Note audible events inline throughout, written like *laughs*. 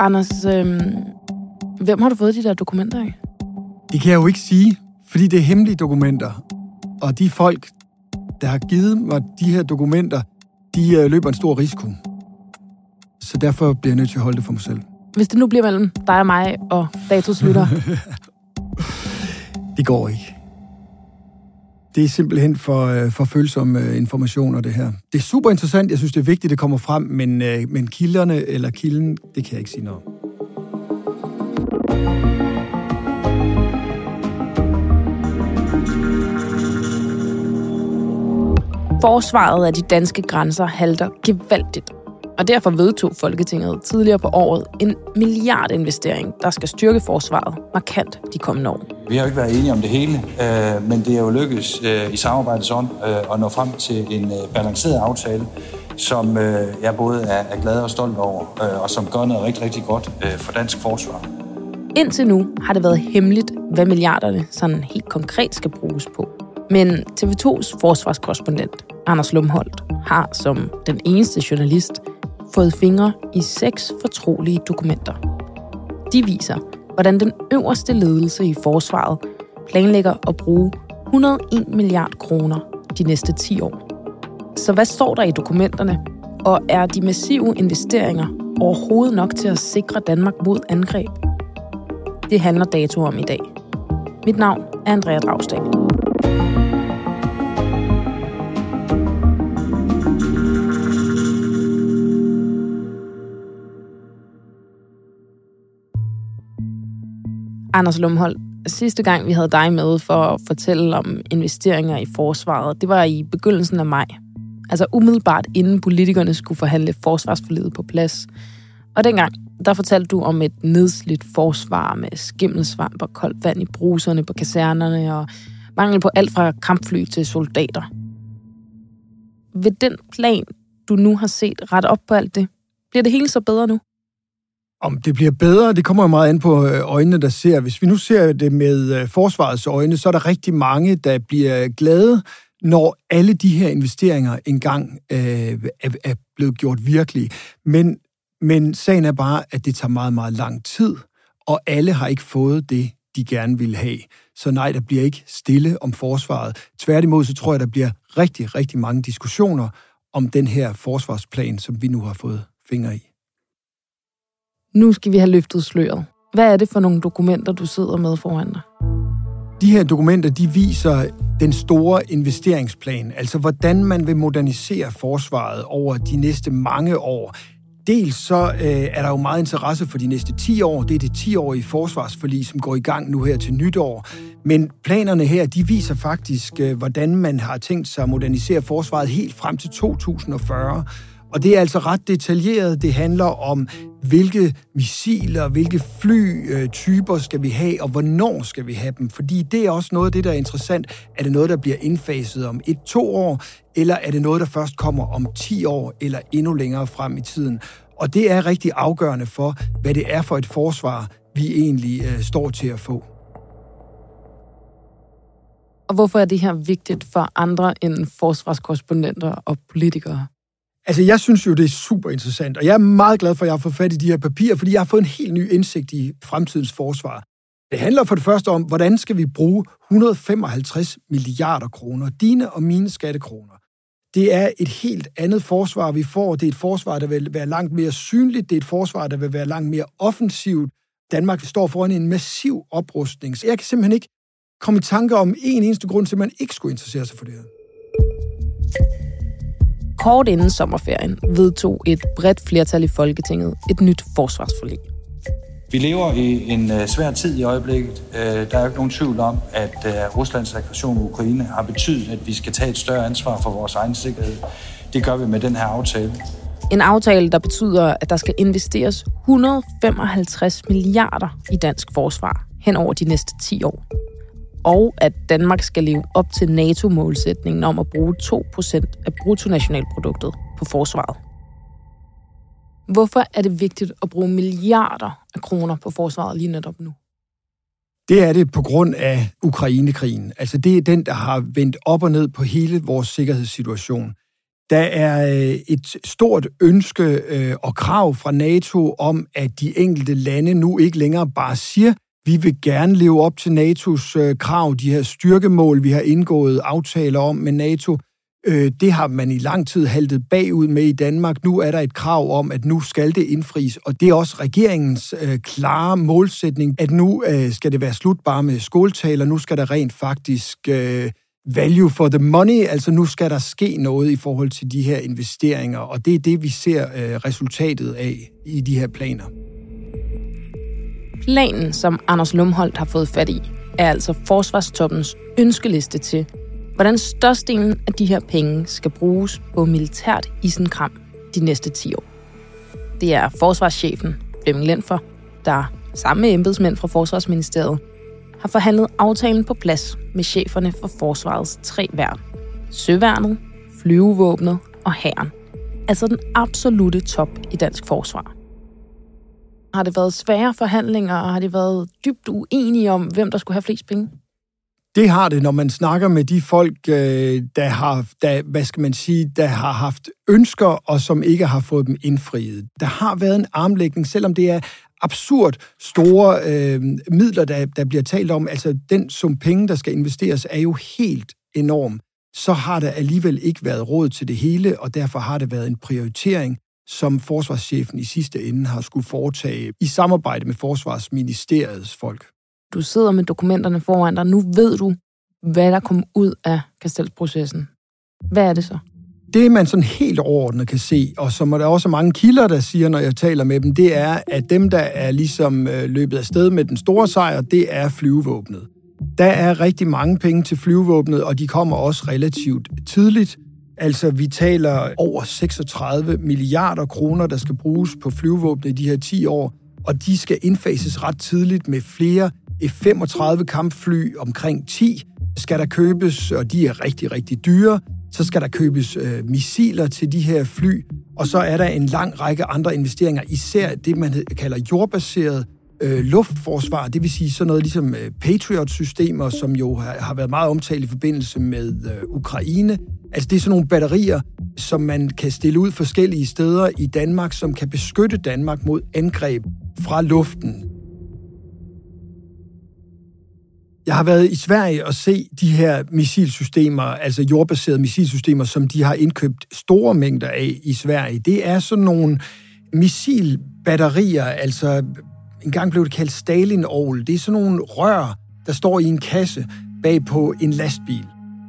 Anders, øhm, hvem har du fået de der dokumenter af? Det kan jeg jo ikke sige, fordi det er hemmelige dokumenter. Og de folk, der har givet mig de her dokumenter, de øh, løber en stor risiko. Så derfor bliver jeg nødt til at holde det for mig selv. Hvis det nu bliver mellem dig og mig og datos lytter, *laughs* Det går ikke. Det er simpelthen for, øh, for følsomme øh, informationer, det her. Det er super interessant. Jeg synes, det er vigtigt, det kommer frem, men, øh, men kilderne eller kilden, det kan jeg ikke sige noget om. forsvaret af de danske grænser halter gevaldigt. Og derfor vedtog Folketinget tidligere på året en milliardinvestering, der skal styrke forsvaret markant de kommende år. Vi har jo ikke været enige om det hele, øh, men det er jo lykkedes øh, i samarbejdets ånd øh, at nå frem til en øh, balanceret aftale, som øh, jeg både er, er glad og stolt over, øh, og som gør noget rigtig, rigtig godt øh, for dansk forsvar. Indtil nu har det været hemmeligt, hvad milliarderne sådan helt konkret skal bruges på. Men TV2's forsvarskorrespondent, Anders Lumholdt, har som den eneste journalist fået fingre i seks fortrolige dokumenter. De viser, hvordan den øverste ledelse i forsvaret planlægger at bruge 101 milliard kroner de næste 10 år. Så hvad står der i dokumenterne? Og er de massive investeringer overhovedet nok til at sikre Danmark mod angreb? Det handler dato om i dag. Mit navn er Andrea Dragstad. Anders Lumhold, sidste gang vi havde dig med for at fortælle om investeringer i forsvaret, det var i begyndelsen af maj. Altså umiddelbart inden politikerne skulle forhandle forsvarsforledet på plads. Og dengang, der fortalte du om et nedslidt forsvar med skimmelsvamp og koldt vand i bruserne på kasernerne og mangel på alt fra kampfly til soldater. Ved den plan, du nu har set ret op på alt det, bliver det hele så bedre nu? Om det bliver bedre, det kommer jo meget an på øh, øjnene, der ser. Hvis vi nu ser det med øh, forsvarets øjne, så er der rigtig mange, der bliver glade, når alle de her investeringer engang øh, er, er blevet gjort virkelige. Men, men sagen er bare, at det tager meget, meget lang tid, og alle har ikke fået det, de gerne vil have. Så nej, der bliver ikke stille om forsvaret. Tværtimod, så tror jeg, der bliver rigtig, rigtig mange diskussioner om den her forsvarsplan, som vi nu har fået fingre i. Nu skal vi have løftet sløret. Hvad er det for nogle dokumenter, du sidder med foran dig? De her dokumenter, de viser den store investeringsplan, altså hvordan man vil modernisere forsvaret over de næste mange år. Dels så øh, er der jo meget interesse for de næste 10 år. Det er det 10-årige forsvarsforlig, som går i gang nu her til nytår. Men planerne her, de viser faktisk, øh, hvordan man har tænkt sig at modernisere forsvaret helt frem til 2040. Og det er altså ret detaljeret. Det handler om, hvilke missiler, hvilke flytyper øh, skal vi have, og hvornår skal vi have dem. Fordi det er også noget af det, der er interessant. Er det noget, der bliver indfaset om et-to år, eller er det noget, der først kommer om 10 år, eller endnu længere frem i tiden? Og det er rigtig afgørende for, hvad det er for et forsvar, vi egentlig øh, står til at få. Og hvorfor er det her vigtigt for andre end forsvarskorrespondenter og politikere? Altså, jeg synes jo, det er super interessant, og jeg er meget glad for, at jeg har fået fat i de her papirer, fordi jeg har fået en helt ny indsigt i fremtidens forsvar. Det handler for det første om, hvordan skal vi bruge 155 milliarder kroner, dine og mine skattekroner. Det er et helt andet forsvar, vi får. Det er et forsvar, der vil være langt mere synligt. Det er et forsvar, der vil være langt mere offensivt. Danmark står foran en massiv oprustning. Så jeg kan simpelthen ikke komme i tanke om en eneste grund til, at man ikke skulle interessere sig for det her. Kort inden sommerferien vedtog et bredt flertal i Folketinget et nyt forsvarsforlig. Vi lever i en uh, svær tid i øjeblikket. Uh, der er jo ikke nogen tvivl om, at uh, Ruslands aggression i Ukraine har betydet, at vi skal tage et større ansvar for vores egen sikkerhed. Det gør vi med den her aftale. En aftale, der betyder, at der skal investeres 155 milliarder i dansk forsvar hen over de næste 10 år og at Danmark skal leve op til NATO-målsætningen om at bruge 2% af bruttonationalproduktet på forsvaret. Hvorfor er det vigtigt at bruge milliarder af kroner på forsvaret lige netop nu? Det er det på grund af Ukrainekrigen. Altså det er den, der har vendt op og ned på hele vores sikkerhedssituation. Der er øh, et stort ønske øh, og krav fra NATO om, at de enkelte lande nu ikke længere bare siger, vi vil gerne leve op til NATO's øh, krav, de her styrkemål, vi har indgået aftaler om med NATO. Øh, det har man i lang tid haltet bagud med i Danmark. Nu er der et krav om, at nu skal det indfries, og det er også regeringens øh, klare målsætning, at nu øh, skal det være slut bare med skoletaler. Nu skal der rent faktisk øh, value for the money, altså nu skal der ske noget i forhold til de her investeringer, og det er det, vi ser øh, resultatet af i de her planer. Planen, som Anders Lumholdt har fået fat i, er altså forsvarstoppens ønskeliste til, hvordan størstedelen af de her penge skal bruges på militært isenkram de næste 10 år. Det er forsvarschefen, Flemming Lenfer, der sammen med embedsmænd fra Forsvarsministeriet har forhandlet aftalen på plads med cheferne for forsvarets tre værn. Søværnet, flyvevåbnet og hæren. Altså den absolute top i dansk forsvar. Har det været svære forhandlinger, og har det været dybt uenige om, hvem der skulle have flest penge? Det har det, når man snakker med de folk, øh, der har, der, hvad skal man sige, der har haft ønsker, og som ikke har fået dem indfriet. Der har været en armlægning, selvom det er absurd store øh, midler, der, der bliver talt om. Altså, den sum penge, der skal investeres, er jo helt enorm. Så har der alligevel ikke været råd til det hele, og derfor har det været en prioritering som forsvarschefen i sidste ende har skulle foretage i samarbejde med Forsvarsministeriets folk. Du sidder med dokumenterne foran dig. Nu ved du, hvad der kom ud af Kastelsprocessen. Hvad er det så? Det, man sådan helt overordnet kan se, og som der også mange kilder, der siger, når jeg taler med dem, det er, at dem, der er ligesom øh, løbet af sted med den store sejr, det er flyvevåbnet. Der er rigtig mange penge til flyvevåbnet, og de kommer også relativt tidligt. Altså, vi taler over 36 milliarder kroner, der skal bruges på flyvevåbnet i de her 10 år, og de skal indfases ret tidligt med flere F-35 kampfly, omkring 10 skal der købes, og de er rigtig, rigtig dyre. Så skal der købes øh, missiler til de her fly, og så er der en lang række andre investeringer, især det, man kalder jordbaseret øh, luftforsvar, det vil sige sådan noget ligesom øh, Patriot-systemer, som jo har, har været meget omtalt i forbindelse med øh, Ukraine. Altså det er sådan nogle batterier, som man kan stille ud forskellige steder i Danmark, som kan beskytte Danmark mod angreb fra luften. Jeg har været i Sverige og se de her missilsystemer, altså jordbaserede missilsystemer, som de har indkøbt store mængder af i Sverige. Det er sådan nogle missilbatterier, altså en gang blev det kaldt stalin -ovl. Det er sådan nogle rør, der står i en kasse bag på en lastbil.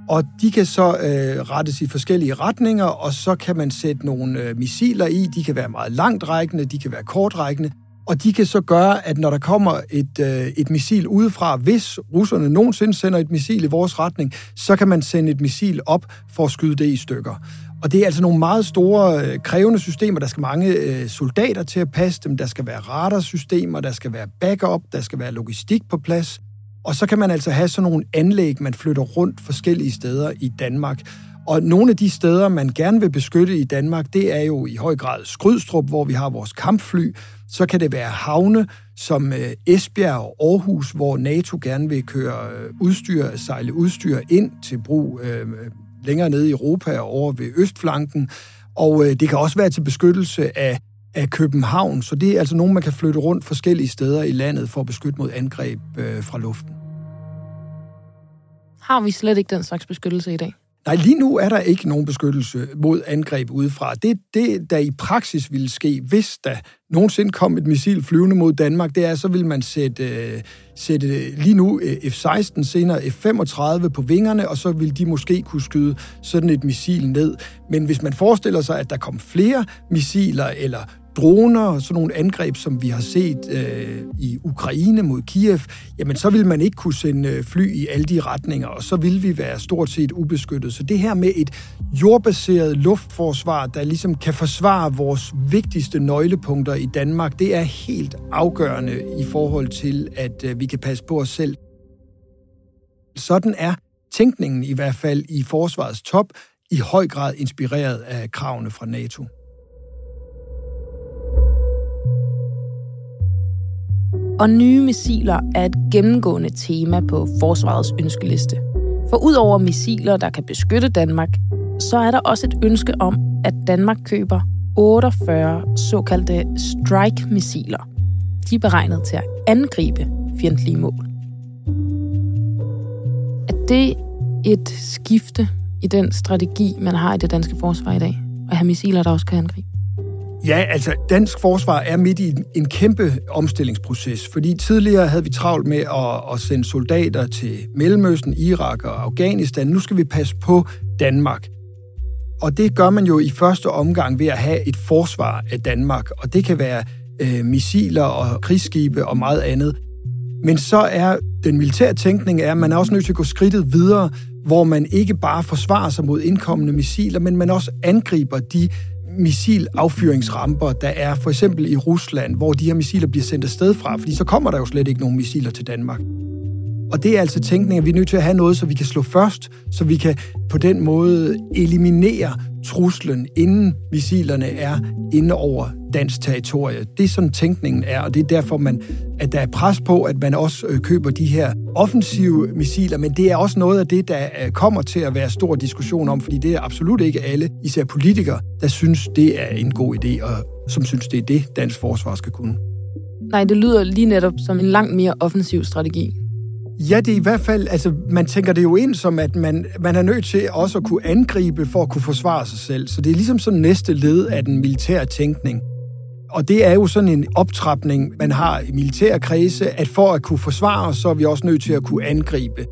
Og de kan så øh, rettes i forskellige retninger, og så kan man sætte nogle øh, missiler i. De kan være meget langtrækkende, de kan være kortrækkende. Og de kan så gøre, at når der kommer et, øh, et missil udefra, hvis russerne nogensinde sender et missil i vores retning, så kan man sende et missil op for at skyde det i stykker. Og det er altså nogle meget store, øh, krævende systemer. Der skal mange øh, soldater til at passe dem. Der skal være radarsystemer, der skal være backup, der skal være logistik på plads. Og så kan man altså have sådan nogle anlæg, man flytter rundt forskellige steder i Danmark. Og nogle af de steder, man gerne vil beskytte i Danmark, det er jo i høj grad Skrydstrup, hvor vi har vores kampfly. Så kan det være havne som øh, Esbjerg og Aarhus, hvor NATO gerne vil køre øh, udstyr, sejle udstyr ind til brug øh, længere nede i Europa og over ved Østflanken. Og øh, det kan også være til beskyttelse af, af København, så det er altså nogen, man kan flytte rundt forskellige steder i landet for at beskytte mod angreb øh, fra luften. Har vi slet ikke den slags beskyttelse i dag? Nej, lige nu er der ikke nogen beskyttelse mod angreb udefra. Det, det der i praksis ville ske, hvis der nogensinde kom et missil flyvende mod Danmark, det er, så vil man sætte, øh, sætte lige nu øh, F-16, senere F-35 på vingerne, og så vil de måske kunne skyde sådan et missil ned. Men hvis man forestiller sig, at der kom flere missiler eller droner og sådan nogle angreb, som vi har set øh, i Ukraine mod Kiev, jamen så vil man ikke kunne sende øh, fly i alle de retninger, og så vil vi være stort set ubeskyttet. Så det her med et jordbaseret luftforsvar, der ligesom kan forsvare vores vigtigste nøglepunkter i Danmark, det er helt afgørende i forhold til, at øh, vi kan passe på os selv. Sådan er tænkningen i hvert fald i forsvarets top, i høj grad inspireret af kravene fra NATO. Og nye missiler er et gennemgående tema på forsvarets ønskeliste. For udover missiler, der kan beskytte Danmark, så er der også et ønske om, at Danmark køber 48 såkaldte strike-missiler. De er beregnet til at angribe fjendtlige mål. Er det et skifte i den strategi, man har i det danske forsvar i dag? At have missiler, der også kan angribe? Ja, altså dansk forsvar er midt i en, kæmpe omstillingsproces, fordi tidligere havde vi travlt med at, at sende soldater til Mellemøsten, Irak og Afghanistan. Nu skal vi passe på Danmark. Og det gør man jo i første omgang ved at have et forsvar af Danmark, og det kan være øh, missiler og krigsskibe og meget andet. Men så er den militære tænkning, er, at man er også nødt til at gå skridtet videre, hvor man ikke bare forsvarer sig mod indkommende missiler, men man også angriber de missilaffyringsramper, der er for eksempel i Rusland, hvor de her missiler bliver sendt afsted fra, fordi så kommer der jo slet ikke nogen missiler til Danmark. Og det er altså tænkningen, at vi er nødt til at have noget, så vi kan slå først, så vi kan på den måde eliminere truslen, inden missilerne er inde over dansk territorie. Det er sådan tænkningen er, og det er derfor, man, at der er pres på, at man også øh, køber de her offensive missiler, men det er også noget af det, der øh, kommer til at være stor diskussion om, fordi det er absolut ikke alle, især politikere, der synes, det er en god idé, og som synes, det er det, dansk forsvar skal kunne. Nej, det lyder lige netop som en langt mere offensiv strategi. Ja, det er i hvert fald, altså man tænker det jo ind som, at man, man er nødt til også at kunne angribe for at kunne forsvare sig selv. Så det er ligesom sådan næste led af den militære tænkning. Og det er jo sådan en optrapning, man har i militære kredse, at for at kunne forsvare os, så er vi også nødt til at kunne angribe.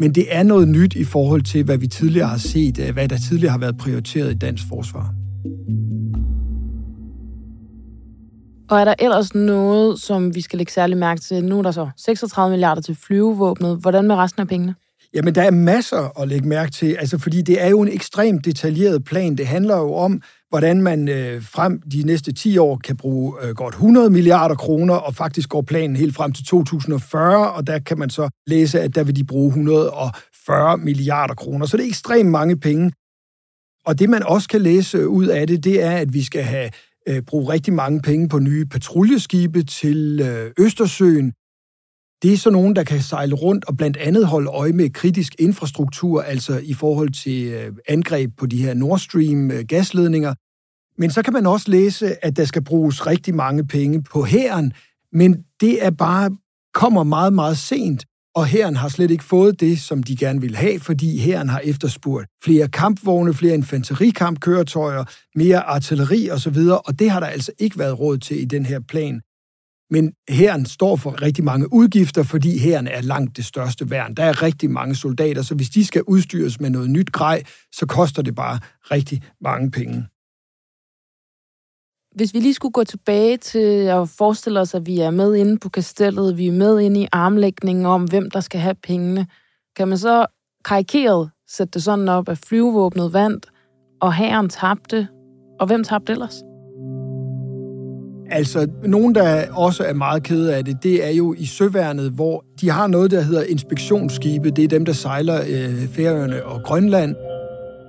Men det er noget nyt i forhold til, hvad vi tidligere har set, øh, hvad der tidligere har været prioriteret i dansk forsvar. Og er der ellers noget, som vi skal lægge særlig mærke til? Nu er der så 36 milliarder til flyvevåbnet. Hvordan med resten af pengene? Jamen, der er masser at lægge mærke til, altså, fordi det er jo en ekstremt detaljeret plan. Det handler jo om, hvordan man øh, frem de næste 10 år kan bruge øh, godt 100 milliarder kroner, og faktisk går planen helt frem til 2040, og der kan man så læse, at der vil de bruge 140 milliarder kroner. Så det er ekstremt mange penge. Og det, man også kan læse ud af det, det er, at vi skal have øh, bruge rigtig mange penge på nye patruljeskibe til øh, Østersøen. Det er så nogen, der kan sejle rundt og blandt andet holde øje med kritisk infrastruktur, altså i forhold til øh, angreb på de her Nord Stream øh, gasledninger. Men så kan man også læse, at der skal bruges rigtig mange penge på hæren, men det er bare kommer meget, meget sent og hæren har slet ikke fået det, som de gerne vil have, fordi hæren har efterspurgt flere kampvogne, flere infanterikampkøretøjer, mere artilleri osv., og det har der altså ikke været råd til i den her plan. Men hæren står for rigtig mange udgifter, fordi hæren er langt det største værn. Der er rigtig mange soldater, så hvis de skal udstyres med noget nyt grej, så koster det bare rigtig mange penge. Hvis vi lige skulle gå tilbage til at forestille os, at vi er med inde på kastellet, vi er med inde i armlægningen om, hvem der skal have pengene, kan man så karikeret sætte det sådan op, at flyvevåbnet vandt, og hæren tabte, og hvem tabte ellers? Altså, nogen, der også er meget kede af det, det er jo i søværnet, hvor de har noget, der hedder inspektionsskibe. Det er dem, der sejler øh, Færøerne og Grønland.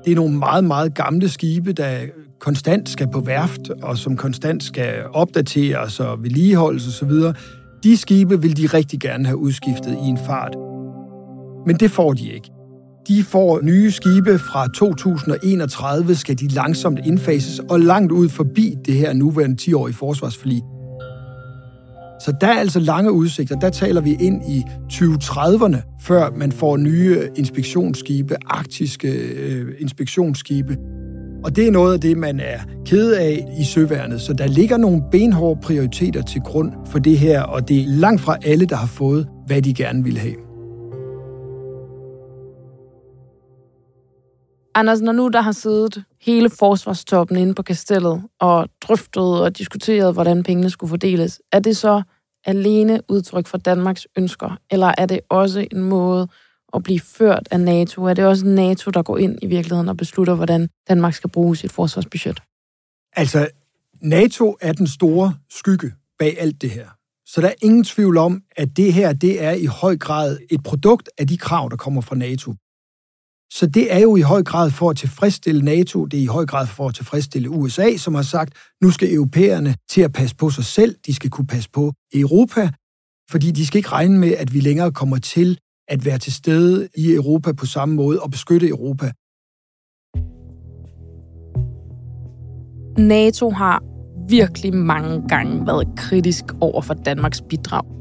Det er nogle meget, meget gamle skibe, der konstant skal på værft, og som konstant skal opdateres og vedligeholdes osv. De skibe vil de rigtig gerne have udskiftet i en fart. Men det får de ikke. De får nye skibe fra 2031, skal de langsomt indfases, og langt ud forbi det her nuværende 10-årige forsvarsforlig. Så der er altså lange udsigter. Der taler vi ind i 2030'erne, før man får nye inspektionsskibe, arktiske øh, inspektionsskibe. Og det er noget af det, man er ked af i søværnet. Så der ligger nogle benhårde prioriteter til grund for det her, og det er langt fra alle, der har fået, hvad de gerne vil have. Anders, når nu der har siddet hele forsvarstoppen inde på kastellet og drøftet og diskuteret, hvordan pengene skulle fordeles, er det så alene udtryk for Danmarks ønsker, eller er det også en måde at blive ført af NATO? Er det også NATO, der går ind i virkeligheden og beslutter, hvordan Danmark skal bruge sit forsvarsbudget? Altså, NATO er den store skygge bag alt det her. Så der er ingen tvivl om, at det her det er i høj grad et produkt af de krav, der kommer fra NATO. Så det er jo i høj grad for at tilfredsstille NATO, det er i høj grad for at tilfredsstille USA, som har sagt, nu skal europæerne til at passe på sig selv, de skal kunne passe på Europa, fordi de skal ikke regne med, at vi længere kommer til at være til stede i Europa på samme måde og beskytte Europa. NATO har virkelig mange gange været kritisk over for Danmarks bidrag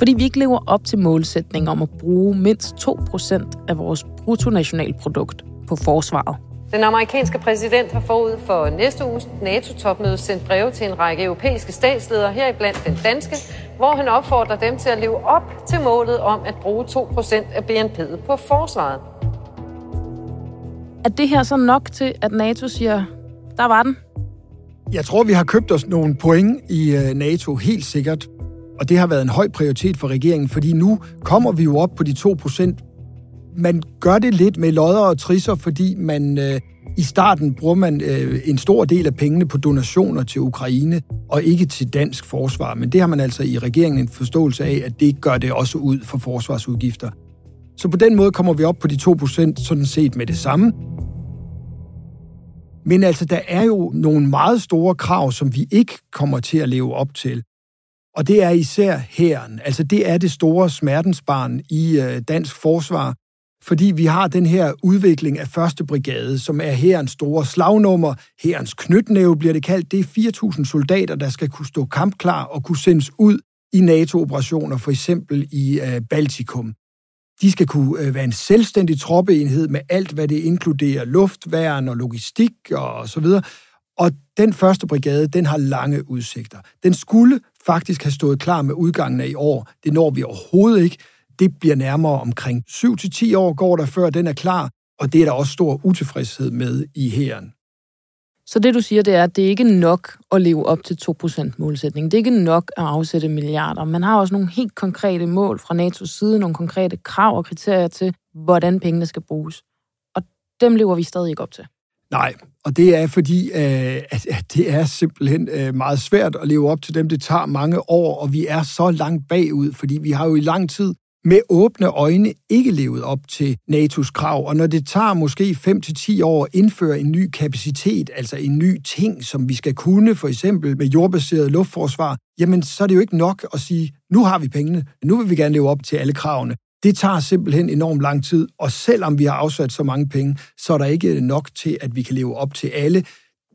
fordi vi ikke lever op til målsætningen om at bruge mindst 2% af vores bruttonationalprodukt på forsvaret. Den amerikanske præsident har forud for næste uges NATO-topmøde sendt breve til en række europæiske statsledere, heriblandt den danske, hvor han opfordrer dem til at leve op til målet om at bruge 2% af BNP'et på forsvaret. Er det her så nok til, at NATO siger, der var den? Jeg tror, vi har købt os nogle point i øh, NATO, helt sikkert. Og det har været en høj prioritet for regeringen, fordi nu kommer vi jo op på de 2 procent. Man gør det lidt med lodder og trisser, fordi man øh, i starten bruger man øh, en stor del af pengene på donationer til Ukraine, og ikke til dansk forsvar. Men det har man altså i regeringen en forståelse af, at det gør det også ud for forsvarsudgifter. Så på den måde kommer vi op på de 2% sådan set med det samme. Men altså, der er jo nogle meget store krav, som vi ikke kommer til at leve op til. Og det er især hæren. Altså det er det store smertensbarn i øh, dansk forsvar, fordi vi har den her udvikling af første brigade, som er hærens store slagnummer. Hærens knytnæve bliver det kaldt. Det er 4.000 soldater, der skal kunne stå kampklar og kunne sendes ud i NATO-operationer, for eksempel i øh, Baltikum. De skal kunne øh, være en selvstændig troppeenhed med alt, hvad det inkluderer luftværn og logistik og så videre. Og den første brigade, den har lange udsigter. Den skulle faktisk have stået klar med udgangen af i år. Det når vi overhovedet ikke. Det bliver nærmere omkring 7-10 år går der, før den er klar, og det er der også stor utilfredshed med i hæren. Så det du siger, det er, at det er ikke nok at leve op til 2% målsætningen. Det er ikke nok at afsætte milliarder. Man har også nogle helt konkrete mål fra NATO's side, nogle konkrete krav og kriterier til, hvordan pengene skal bruges. Og dem lever vi stadig ikke op til. Nej, og det er fordi, øh, at, det er simpelthen øh, meget svært at leve op til dem. Det tager mange år, og vi er så langt bagud, fordi vi har jo i lang tid med åbne øjne ikke levet op til NATO's krav. Og når det tager måske 5-10 år at indføre en ny kapacitet, altså en ny ting, som vi skal kunne, for eksempel med jordbaseret luftforsvar, jamen så er det jo ikke nok at sige, nu har vi pengene, nu vil vi gerne leve op til alle kravene. Det tager simpelthen enormt lang tid, og selvom vi har afsat så mange penge, så er der ikke nok til, at vi kan leve op til alle.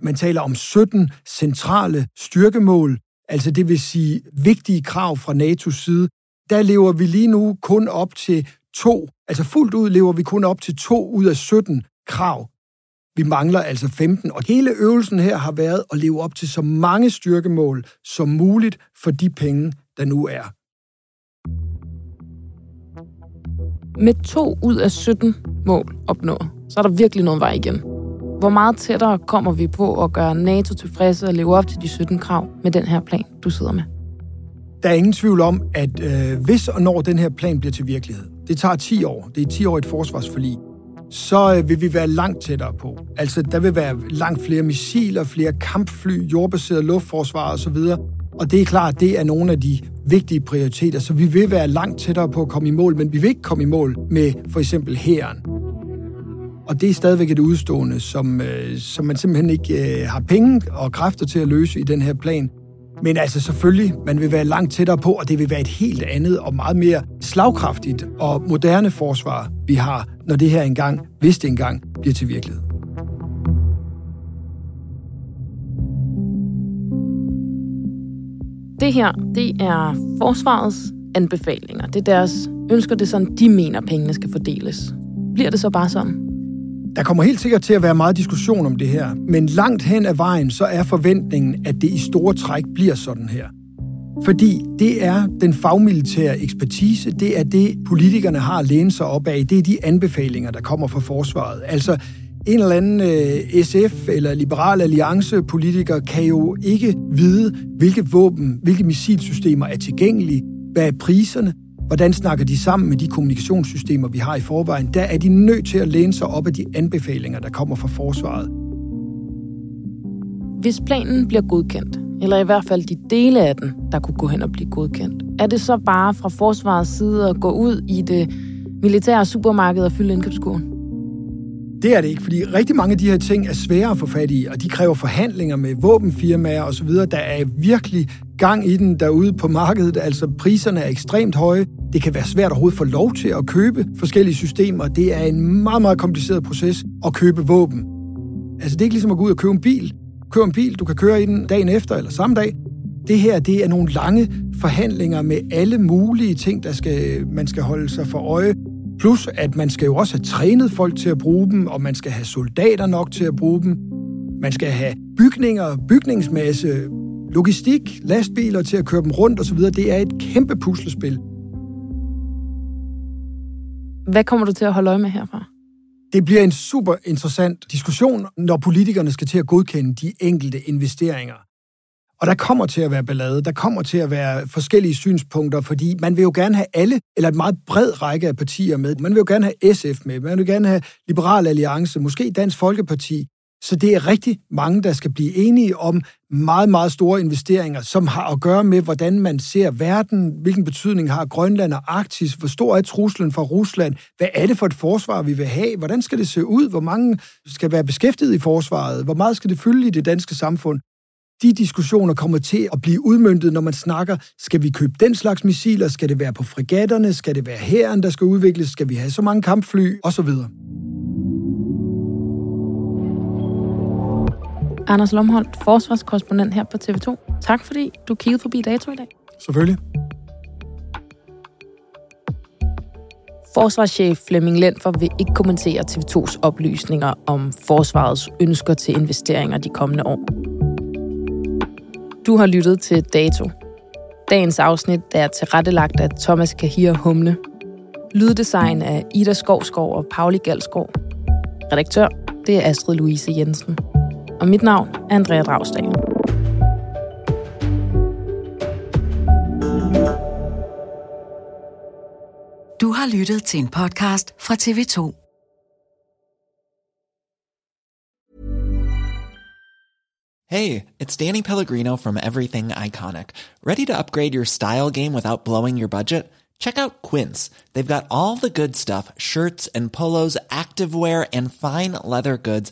Man taler om 17 centrale styrkemål, altså det vil sige vigtige krav fra NATO's side. Der lever vi lige nu kun op til to, altså fuldt ud lever vi kun op til to ud af 17 krav. Vi mangler altså 15, og hele øvelsen her har været at leve op til så mange styrkemål som muligt for de penge, der nu er. Med to ud af 17 mål opnået, så er der virkelig noget vej igen. Hvor meget tættere kommer vi på at gøre NATO tilfredse og leve op til de 17 krav med den her plan, du sidder med? Der er ingen tvivl om, at øh, hvis og når den her plan bliver til virkelighed, det tager 10 år, det er 10 år et forsvarsforlig, så øh, vil vi være langt tættere på. Altså, der vil være langt flere missiler, flere kampfly, jordbaseret luftforsvar osv., og det er klart, det er nogle af de vigtige prioriteter, så vi vil være langt tættere på at komme i mål, men vi vil ikke komme i mål med for eksempel hæren. Og det er stadigvæk et udstående, som, øh, som man simpelthen ikke øh, har penge og kræfter til at løse i den her plan. Men altså selvfølgelig, man vil være langt tættere på, og det vil være et helt andet og meget mere slagkraftigt og moderne forsvar, vi har, når det her engang, hvis det engang, bliver til virkelighed. Det her, det er forsvarets anbefalinger. Det er deres ønsker, det er sådan, de mener, pengene skal fordeles. Bliver det så bare sådan? Der kommer helt sikkert til at være meget diskussion om det her, men langt hen ad vejen, så er forventningen, at det i store træk bliver sådan her. Fordi det er den fagmilitære ekspertise, det er det, politikerne har at læne sig op af, det er de anbefalinger, der kommer fra forsvaret. Altså, en eller anden øh, SF eller Liberal Alliance politiker kan jo ikke vide, hvilke våben, hvilke missilsystemer er tilgængelige, hvad er priserne, hvordan snakker de sammen med de kommunikationssystemer, vi har i forvejen. Der er de nødt til at læne sig op af de anbefalinger, der kommer fra forsvaret. Hvis planen bliver godkendt, eller i hvert fald de dele af den, der kunne gå hen og blive godkendt, er det så bare fra forsvarets side at gå ud i det militære supermarked og fylde indkøbskurven? Det er det ikke, fordi rigtig mange af de her ting er svære at få fat i, og de kræver forhandlinger med våbenfirmaer osv. Der er virkelig gang i den derude på markedet. Altså priserne er ekstremt høje. Det kan være svært overhovedet at få lov til at købe forskellige systemer. Det er en meget, meget kompliceret proces at købe våben. Altså det er ikke ligesom at gå ud og købe en bil. Køb en bil, du kan køre i den dagen efter eller samme dag. Det her, det er nogle lange forhandlinger med alle mulige ting, der skal, man skal holde sig for øje. Plus, at man skal jo også have trænet folk til at bruge dem, og man skal have soldater nok til at bruge dem. Man skal have bygninger, bygningsmasse, logistik, lastbiler til at køre dem rundt osv. Det er et kæmpe puslespil. Hvad kommer du til at holde øje med herfra? Det bliver en super interessant diskussion, når politikerne skal til at godkende de enkelte investeringer. Og der kommer til at være ballade, der kommer til at være forskellige synspunkter, fordi man vil jo gerne have alle, eller et meget bred række af partier med. Man vil jo gerne have SF med, man vil gerne have Liberal Alliance, måske Dansk Folkeparti. Så det er rigtig mange, der skal blive enige om meget, meget store investeringer, som har at gøre med, hvordan man ser verden, hvilken betydning har Grønland og Arktis, hvor stor er truslen fra Rusland, hvad er det for et forsvar, vi vil have, hvordan skal det se ud, hvor mange skal være beskæftiget i forsvaret, hvor meget skal det fylde i det danske samfund de diskussioner kommer til at blive udmyndtet, når man snakker, skal vi købe den slags missiler, skal det være på fregatterne, skal det være hæren, der skal udvikles, skal vi have så mange kampfly, osv. Anders Lomholdt, forsvarskorrespondent her på TV2. Tak fordi du kiggede forbi dato i dag. Selvfølgelig. Forsvarschef Flemming Lendfer vil ikke kommentere TV2's oplysninger om forsvarets ønsker til investeringer de kommende år. Du har lyttet til Dato. Dagens afsnit er tilrettelagt af Thomas Kahir Humle. Lyddesign af Ida Skovskov og Pauli Galskov. Redaktør, det er Astrid Louise Jensen. Og mit navn er Andrea Dragstad. Du har lyttet til en podcast fra TV2. Hey, it's Danny Pellegrino from Everything Iconic. Ready to upgrade your style game without blowing your budget? Check out Quince. They've got all the good stuff shirts and polos, activewear, and fine leather goods,